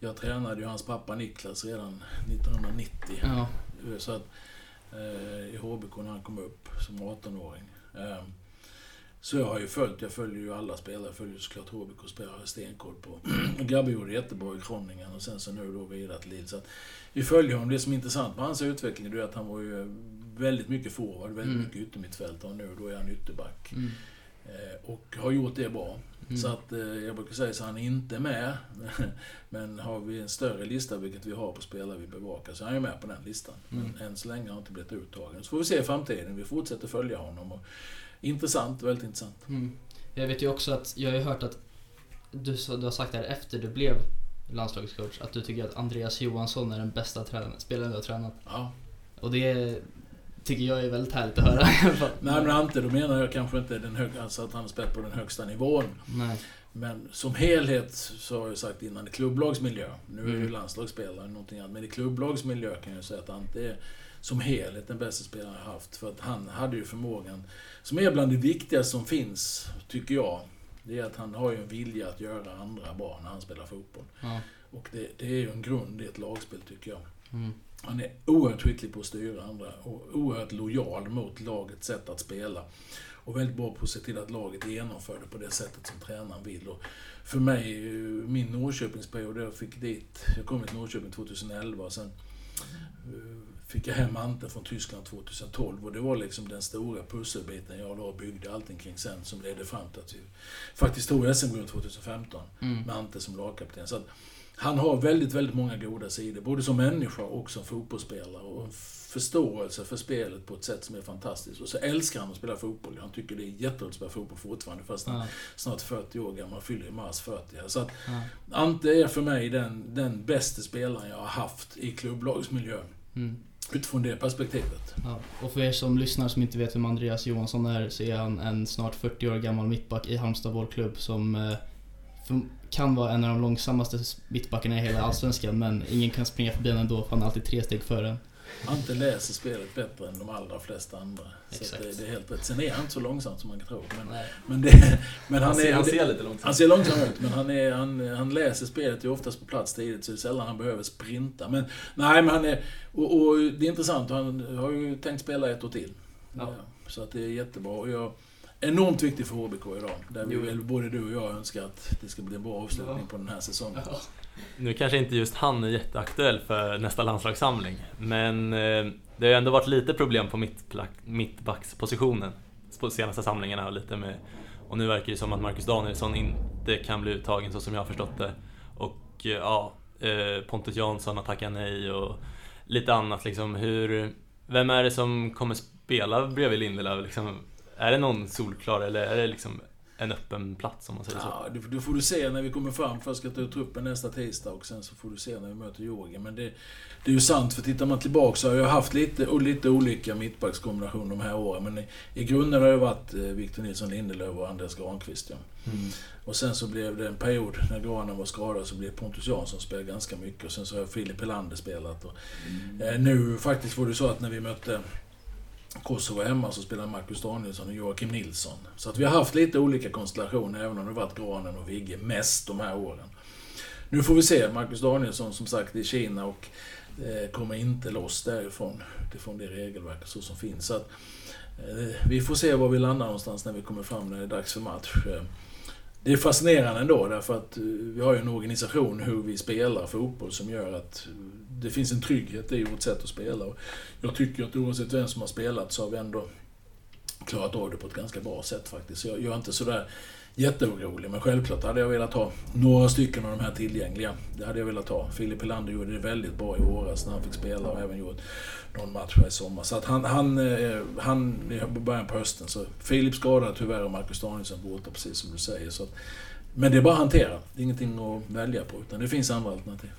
Speaker 2: jag tränade ju hans pappa Niklas redan 1990. Ja. Så att, eh, I HBK när han kom upp som 18-åring. Eh, så jag har ju följt, jag följer ju alla spelare, jag följer såklart HBK-spelare stenkoll på. [clears throat] Gabbe gjorde jättebra i Kroningen och sen så nu då vidare till att vi följer honom. Det som är intressant med hans utveckling är att han var ju väldigt mycket forward, väldigt mm. mycket yttermittfältare och nu då är han ytterback. Mm. Eh, och har gjort det bra. Mm. Så att eh, jag brukar säga så han är inte med. [laughs] Men har vi en större lista, vilket vi har på spelare vi bevakar, så är han ju med på den listan. Mm. Men än så länge har han inte blivit uttagen. Så får vi se i framtiden. Vi fortsätter följa honom. Och intressant, väldigt intressant.
Speaker 3: Mm. Jag vet ju också att, jag har ju hört att du, du har sagt det här efter du blev landslagscoach, att du tycker att Andreas Johansson är den bästa tränaren, spelaren du har tränat.
Speaker 2: Ja.
Speaker 3: Och det tycker jag är väldigt härligt att höra. [laughs]
Speaker 2: Nej men inte, då menar jag kanske inte den hög, alltså att han har spelat på den högsta nivån.
Speaker 3: Nej.
Speaker 2: Men som helhet så har jag sagt innan, i klubblagsmiljö. Nu är mm. ju landslagsspelare någonting annat, men i klubblagsmiljö kan jag säga att Ante är som helhet den bästa spelaren jag haft. För att han hade ju förmågan, som är bland det viktigaste som finns, tycker jag. Det är att han har ju en vilja att göra andra bra när han spelar fotboll.
Speaker 3: Ja.
Speaker 2: Och det, det, är ju en grund i ett lagspel, tycker jag.
Speaker 3: Mm.
Speaker 2: Han är oerhört skicklig på att styra andra och oerhört lojal mot lagets sätt att spela. Och väldigt bra på att se till att laget genomför det på det sättet som tränaren vill. Och för mig, min Norrköpingsperiod, jag fick dit... Jag kom till Norrköping 2011 och sen eh, fick jag hem Ante från Tyskland 2012 och det var liksom den stora pusselbiten jag då byggde allting kring sen som ledde fram till att vi faktiskt tog SM-guld 2015 mm. med Ante som lagkapten. Så att han har väldigt, väldigt många goda sidor, både som människa och som fotbollsspelare. Och en förståelse för spelet på ett sätt som är fantastiskt. Och så älskar han att spela fotboll. Han tycker det är jätteroligt att spela fotboll fortfarande, fast han är snart 40 år gammal, fyller i mars 40. Så att ja. Ante är för mig den, den bästa spelaren jag har haft i klubblagsmiljö.
Speaker 3: Mm.
Speaker 2: Utifrån det perspektivet.
Speaker 3: Ja, och för er som lyssnar som inte vet vem Andreas Johansson är så är han en snart 40 år gammal mittback i Halmstad bollklubb som kan vara en av de långsammaste mittbackarna i hela Allsvenskan men ingen kan springa förbi honom ändå för han är alltid tre steg före
Speaker 2: Ante läser spelet bättre än de allra flesta andra. Exakt. Så det, det, är helt rätt. Sen är han inte så långsam som man kan tro. Men, men, det, men han, han, ser, är,
Speaker 4: han ser lite långsam
Speaker 2: Han ser långsam ut, men han, är, han, han läser spelet ju oftast på plats tidigt, så det är sällan han behöver sprinta. Men nej, men han är... Och, och det är intressant, han har ju tänkt spela ett år till. Ja. Så att det är jättebra. Och jag, enormt viktigt för HBK idag. Där vi väl både du och jag önskar att det ska bli en bra avslutning ja. på den här säsongen. Ja.
Speaker 4: nu kanske inte just han är jätteaktuell för nästa landslagssamling, men eh, det har ändå varit lite problem på mittbackspositionen på senaste samlingarna och lite med och nu verkar det som att Marcus Danielsson inte kan bli uttagen så som jag har förstått det. Och eh, ja, eh, Pontus Jansson har tackat nej och lite annat liksom. Hur, vem är det som kommer spela bredvid Lindelöf? Liksom, är det någon solklar eller är det liksom en öppen plats om man säger så.
Speaker 2: Ja, det, det får du se när vi kommer fram. Först ska jag ta ut truppen nästa tisdag och sen så får du se när vi möter Georgien. Men det, det är ju sant, för tittar man tillbaka så har jag haft lite, och lite olika mittbackskombinationer de här åren. Men i, i grunden har det varit eh, Victor Nilsson Lindelöf och Andreas Granqvist. Ja. Mm. Och sen så blev det en period när Granen var skadad så blev Pontus Jansson spelade ganska mycket. Och sen så har Filip Helander spelat. Och, mm. eh, nu faktiskt var det så att när vi mötte Kosovo hemma så spelar Marcus Danielsson och Joakim Nilsson. Så att vi har haft lite olika konstellationer, även om det varit Granen och Vigge mest de här åren. Nu får vi se. Marcus Danielsson som sagt i Kina och eh, kommer inte loss därifrån utifrån det regelverket så som finns. Så att, eh, vi får se var vi landar någonstans när vi kommer fram när det är dags för match. Det är fascinerande ändå därför att eh, vi har ju en organisation hur vi spelar fotboll som gör att eh, det finns en trygghet i vårt sätt att spela. Och jag tycker att oavsett vem som har spelat så har vi ändå klarat av det på ett ganska bra sätt faktiskt. Så jag, jag är inte sådär jätteorolig, men självklart hade jag velat ha några stycken av de här tillgängliga. Det hade jag velat ha. Filip Helander gjorde det väldigt bra i våras när han fick spela och även gjort någon match här i sommar. Så att han, han, eh, han i början på hösten. Så Filip skadade tyvärr och Marcus Danielsson borta, precis som du säger. Så att, men det är bara att hantera. Det är ingenting att välja på, utan det finns andra alternativ.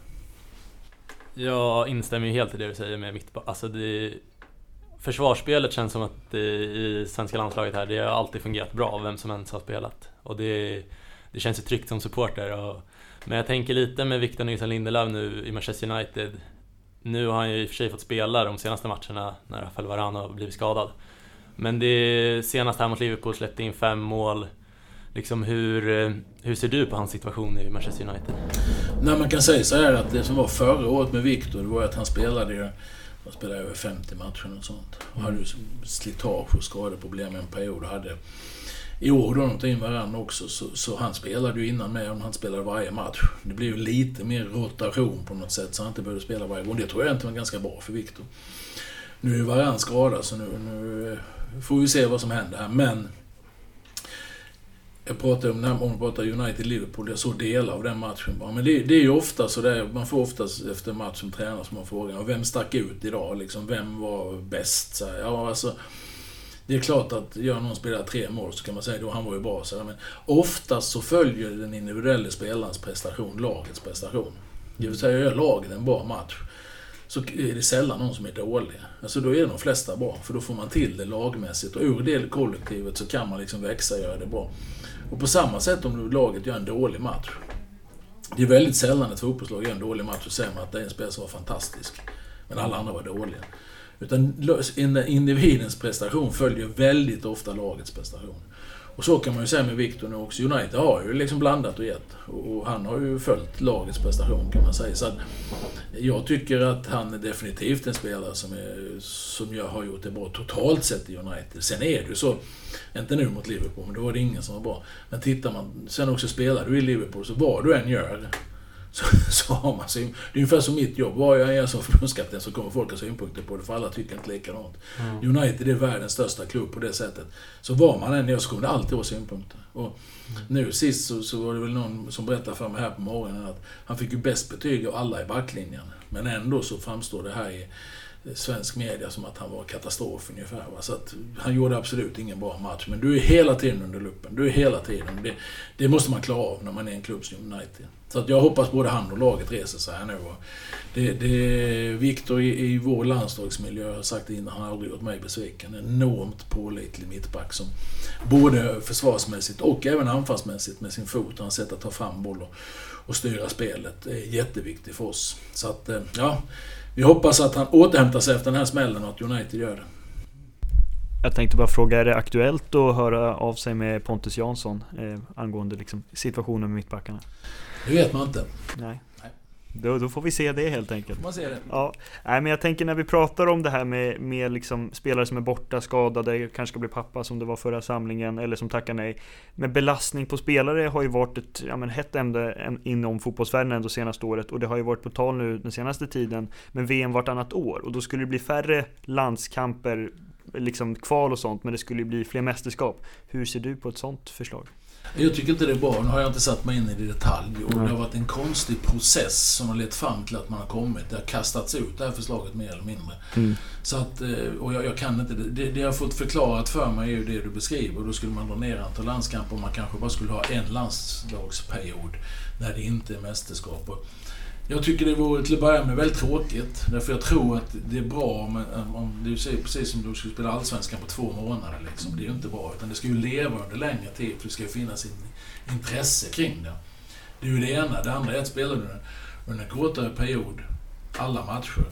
Speaker 4: Jag instämmer ju helt i det du säger med mittback. Alltså det, försvarsspelet känns som att det, i svenska landslaget här, det har alltid fungerat bra, vem som än har spelat. Och det, det känns ju tryggt som supporter. Och, men jag tänker lite med Victor Nilsson Lindelöf nu i Manchester United. Nu har han ju i och för sig fått spela de senaste matcherna när Rafael Varane har blivit skadad. Men det senaste här mot Liverpool släppte in fem mål. Liksom hur, eh, hur ser du på hans situation i Manchester United?
Speaker 2: Nej, man kan säga så här att det som var förra året med Victor, det var att han spelade ju han spelade över 50 matcher och sånt. Och hade ju slitage och skadeproblem en period. Och hade i år då de tog in varandra också, så, så, han spelade ju innan med om han spelade varje match. Det blev ju lite mer rotation på något sätt, så han inte behövde spela varje gång. Det tror jag inte var ganska bra för Victor. Nu är ju Varann skadad, så nu, nu får vi se vad som händer här. Men jag pratar om, när man pratar United-Liverpool, jag såg delar av den matchen bara. Men det, det är ju ofta så där, man får oftast efter match som tränare som man frågar, vem stack ut idag? Liksom, vem var bäst? Så här, ja, alltså, det är klart att gör någon spelar tre mål så kan man säga att han var ju bra. Så här, men oftast så följer den individuella spelarens prestation lagets prestation. Det vill säga, gör laget en bra match så är det sällan någon som är dålig. Alltså då är de flesta bra, för då får man till det lagmässigt. Och ur det kollektivet så kan man liksom växa och göra det bra. Och på samma sätt om laget gör en dålig match. Det är väldigt sällan ett fotbollslag gör en dålig match och säger man att det är en spelare som var fantastisk. Men alla andra var dåliga. Utan individens prestation följer väldigt ofta lagets prestation. Och så kan man ju säga med Victor nu också. United har ju liksom blandat och gett. Och han har ju följt lagets prestation kan man säga. Så jag tycker att han är definitivt en spelare som, är, som jag har gjort det bra totalt sett i United. Sen är det ju så, inte nu mot Liverpool, men då var det ingen som var bra. Men tittar man, sen också spelar du i Liverpool, så vad du än gör så, [laughs] så har man syn... Det är ungefär som mitt jobb. Var jag är som förbundskapten så kommer folk ha synpunkter på det, för alla tycker inte likadant. Mm. United är världens största klubb på det sättet. Så var man än är så kommer det alltid vara synpunkter. Och mm. nu sist så, så var det väl någon som berättade för mig här på morgonen att han fick ju bäst betyg av alla i backlinjen. Men ändå så framstår det här i svensk media som att han var katastrof ungefär. Va? Så att han gjorde absolut ingen bra match. Men du är hela tiden under luppen. Du är hela tiden. Det, det måste man klara av när man är en klubb som United. Så att jag hoppas både han och laget reser sig här nu. Det, det, Viktor i, i vår landslagsmiljö har sagt innan, han har aldrig gjort mig besviken. En enormt pålitlig mittback som både försvarsmässigt och även anfallsmässigt med sin fot och hans sätt att ta fram boll och, och styra spelet är jätteviktig för oss. Så att, eh, ja. Vi hoppas att han återhämtar sig efter den här smällen och att United gör det.
Speaker 1: Jag tänkte bara fråga, är det aktuellt att höra av sig med Pontus Jansson eh, angående liksom, situationen med mittbackarna?
Speaker 2: Det vet man inte.
Speaker 1: Nej. Då, då får vi se det helt enkelt.
Speaker 2: Man ser det.
Speaker 1: Ja, nej, men jag tänker när vi pratar om det här med, med liksom spelare som är borta, skadade, kanske ska bli pappa som det var förra samlingen, eller som tackar nej. Men belastning på spelare har ju varit ett ja, men hett ämne inom fotbollsvärlden ändå senaste året och det har ju varit på tal nu den senaste tiden med VM vartannat år och då skulle det bli färre landskamper, liksom kval och sånt, men det skulle ju bli fler mästerskap. Hur ser du på ett sånt förslag?
Speaker 2: Jag tycker inte det är bra. Nu har jag inte satt mig in i det i detalj. Och det har varit en konstig process som har lett fram till att man har kommit. Det har kastats ut det här förslaget mer eller mindre.
Speaker 1: Mm.
Speaker 2: Så att, eh, och jag, jag kan inte det. det. jag har fått förklarat för mig är ju det du beskriver. Då skulle man dra ner antal landskamper och man kanske bara skulle ha en landslagsperiod när det inte är mästerskap. Och jag tycker det vore till att börja med väldigt tråkigt. Därför jag tror att det är bra om, om du säger precis som du skulle spela Allsvenskan på två månader. Liksom. Det är ju inte bra. Utan det ska ju leva under längre tid för det ska ju finnas ett intresse kring det. Det är ju det ena. Det andra är att spelar under, under en kortare period, alla matcher,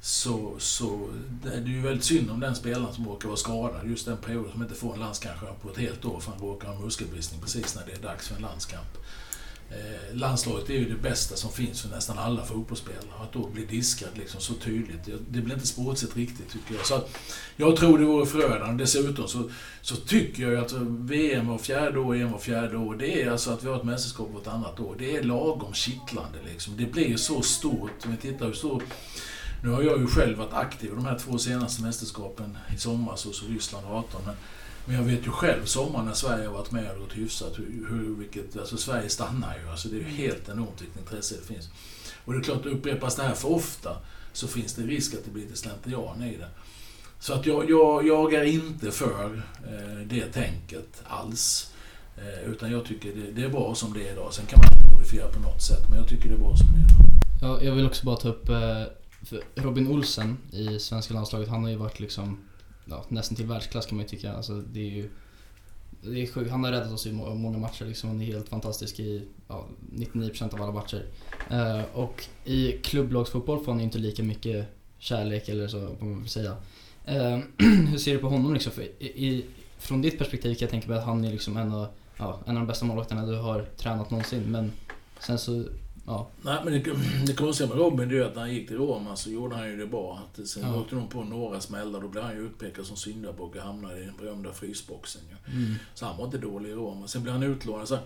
Speaker 2: så, så det är ju väldigt synd om den spelaren som råkar vara skadad just den perioden, som inte får en landskamp på ett helt år för han råkar ha muskelbristning precis när det är dags för en landskamp. Eh, landslaget är ju det bästa som finns för nästan alla fotbollsspelare. Att då bli diskad liksom så tydligt, det blir inte sportsligt riktigt tycker jag. Så jag tror det vore förödande. Dessutom så, så tycker jag att VM var fjärde år, EM var fjärde år. Det är alltså att vi har ett mästerskap ett annat år. Det är lagom kittlande liksom. Det blir så stort. Om vi tittar hur stort nu har jag ju själv varit aktiv i de här två senaste mästerskapen i somras hos Ryssland 18. Men men jag vet ju själv sommaren när Sverige har varit med och gått hyfsat, hur, hur, vilket, alltså Sverige stannar ju. Alltså det är ju helt enormt vilket intresse det finns. Och det är klart, upprepas det här för ofta så finns det risk att det blir lite slentrian i det. Så att jag, jag, jag är inte för eh, det tänket alls. Eh, utan jag tycker det, det, är bra som det är idag. Sen kan man modifiera på något sätt, men jag tycker det är bra som det är idag.
Speaker 3: Ja, jag vill också bara ta upp eh, Robin Olsen i svenska landslaget. Han har ju varit liksom ja, nästan till världsklass kan man ju tycka. Alltså, det är ju, det är sjuk. Han har räddat oss i många matcher. Liksom. Han är helt fantastisk i ja, 99% av alla matcher. Uh, och i klubblagsfotboll får han ju inte lika mycket kärlek eller så, får man väl säga. Uh, [clears throat] hur ser du på honom liksom? För i, i, från ditt perspektiv kan jag tänka mig att han är liksom en av, ja, en av de bästa målvakterna du har tränat någonsin. Men sen så Ja.
Speaker 2: Nej, men det, det konstiga med Robin är att när han gick till Roma så gjorde han ju det bra. Att sen ja. åkte de på några smällar, då blev han ju utpekad som syndabock och hamnade i den berömda frysboxen. Ja. Mm. Så han var inte dålig i Roma. Sen blev han utlånad. Så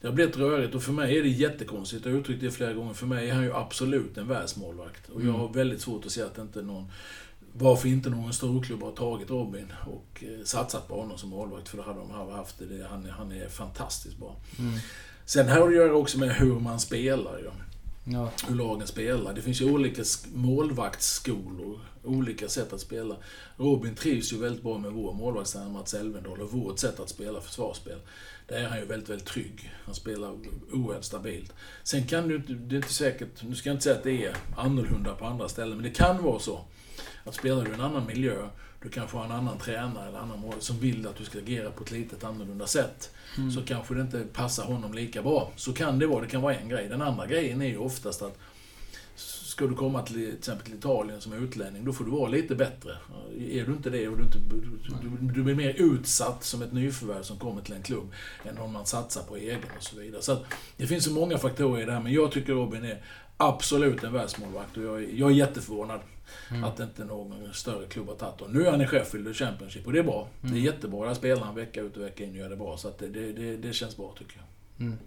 Speaker 2: det har blivit rörigt och för mig är det jättekonstigt. Jag har uttryckt det flera gånger. För mig är han ju absolut en världsmålvakt. Och jag mm. har väldigt svårt att se att inte någon varför inte någon storklubb har tagit Robin och eh, satsat på honom som målvakt, för då hade de haft det. Han, han är fantastiskt bra. Mm. Sen har det att göra också med hur man spelar ju. Ja. Hur lagen spelar. Det finns ju olika målvaktsskolor, olika sätt att spela. Robin trivs ju väldigt bra med vår målvaktstränare Mats Elvendal och vårt sätt att spela försvarsspel. Där är han ju väldigt, väldigt trygg. Han spelar oerhört stabilt. Sen kan du det är inte säkert, nu ska jag inte säga att det är annorlunda på andra ställen, men det kan vara så. Att spelar du i en annan miljö, du kanske har en annan tränare eller annan mål som vill att du ska agera på ett litet annorlunda sätt. Mm. Så kanske det inte passar honom lika bra. Så kan det vara, det kan vara en grej. Den andra grejen är ju oftast att Ska du komma till, till exempel till Italien som utlänning, då får du vara lite bättre. Är du inte det och du, inte, du, du blir mer utsatt som ett nyförvärv som kommer till en klubb än om man satsar på egen och så vidare. Så det finns så många faktorer i det här, men jag tycker Robin är absolut en världsmålvakt och jag, jag är jätteförvånad mm. att inte någon större klubb har tagit honom. Nu är han i Sheffield och Championship och det är bra. Mm. Det är mm. jättebra. Där spelar han vecka ut och vecka in och gör det bra. Så det, det, det, känns bra tycker jag. Mm.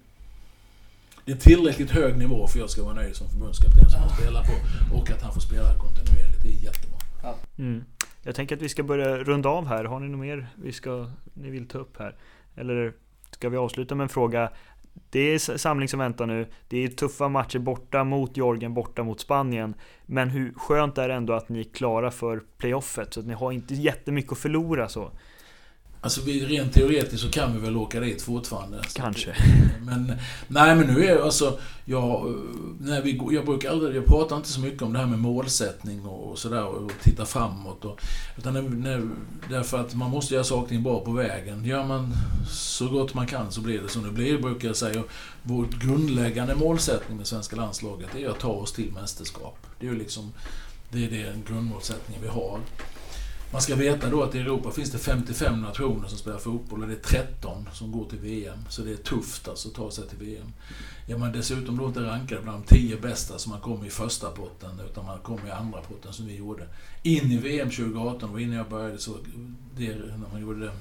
Speaker 2: Det är tillräckligt hög nivå för att jag ska vara nöjd som förbundskapten som han spelar på. Och att han får spela kontinuerligt. Det är jättebra.
Speaker 1: Mm. Jag tänker att vi ska börja runda av här. Har ni något mer vi ska, ni vill ta upp här? Eller ska vi avsluta med en fråga? Det är samling som väntar nu. Det är tuffa matcher borta mot Georgien, borta mot Spanien. Men hur skönt är det ändå att ni är klara för playoffet? Så att ni har inte jättemycket att förlora så.
Speaker 2: Alltså rent teoretiskt så kan vi väl åka dit fortfarande.
Speaker 1: Kanske.
Speaker 2: Men, nej men nu är alltså, jag, när vi, jag brukar aldrig, jag pratar inte så mycket om det här med målsättning och sådär och titta framåt. Och, utan när, när, därför att man måste göra saker bra på vägen. Gör man så gott man kan så blir det som det blir, brukar jag säga. Vår grundläggande målsättning med svenska landslaget är att ta oss till mästerskap. Det är ju liksom, det är den grundmålsättningen vi har. Man ska veta då att i Europa finns det 55 nationer som spelar fotboll och det är 13 som går till VM. Så det är tufft alltså att ta sig till VM. Är man dessutom då inte rankad bland de 10 bästa som man kom i första potten, utan man kom i andra potten som vi gjorde. In i VM 2018, och innan jag började så, det, när man gjorde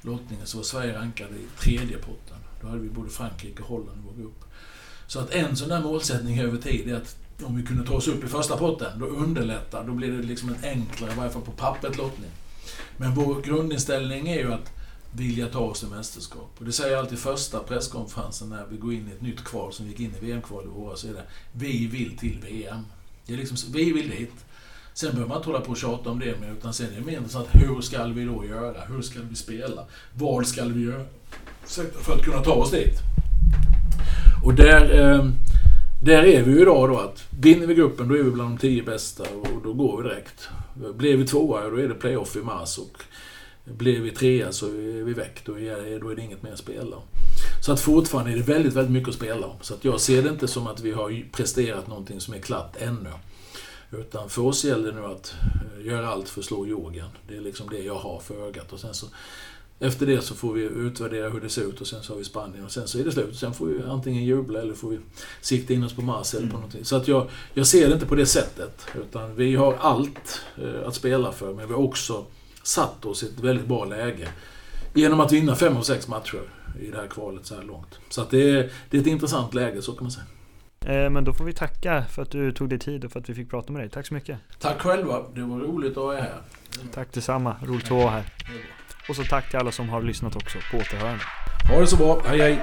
Speaker 2: lottningen, så var Sverige rankade i tredje potten. Då hade vi både Frankrike och Holland i vår grupp. Så att en sån där målsättning över tid är att om vi kunde ta oss upp i första potten, då underlättar, då blir det liksom en enklare, i varje fall på pappret, lottning. Men vår grundinställning är ju att vilja ta oss till mästerskap. Och det säger jag alltid första presskonferensen när vi går in i ett nytt kval som vi gick in i VM-kval i våras. är det Vi vill till VM. Det är liksom, vi vill dit. Sen behöver man inte hålla på och tjata om det, utan sen är det mer intressant, hur ska vi då göra? Hur ska vi spela? Vad ska vi göra? För att kunna ta oss dit. Och där, eh, där är vi ju idag då att vinner vi gruppen då är vi bland de tio bästa och då går vi direkt. Blir vi tvåa då är det playoff i mars och blir vi trea så är vi väck. Då är, då är det inget mer att spela Så att fortfarande är det väldigt, väldigt mycket att spela om. Så att jag ser det inte som att vi har presterat någonting som är klart ännu. Utan för oss gäller det nu att eh, göra allt för att slå Georgien. Det är liksom det jag har för ögat. Och sen så, efter det så får vi utvärdera hur det ser ut och sen så har vi Spanien och sen så är det slut. Sen får vi antingen jubla eller får vi sikta in oss på Mars eller på mm. någonting. Så att jag, jag ser det inte på det sättet. Utan vi har allt eh, att spela för men vi har också satt oss i ett väldigt bra läge. Genom att vinna fem av sex matcher i det här kvalet så här långt. Så att det, är, det är ett intressant läge, så kan man säga.
Speaker 1: Eh, men då får vi tacka för att du tog dig tid och för att vi fick prata med dig. Tack så mycket.
Speaker 2: Tack själva. Det var roligt att vara här.
Speaker 1: Tack detsamma. Roligt att vara här. Och så tack till alla som har lyssnat också. På återhörande.
Speaker 2: Ha det så bra. Hej hej.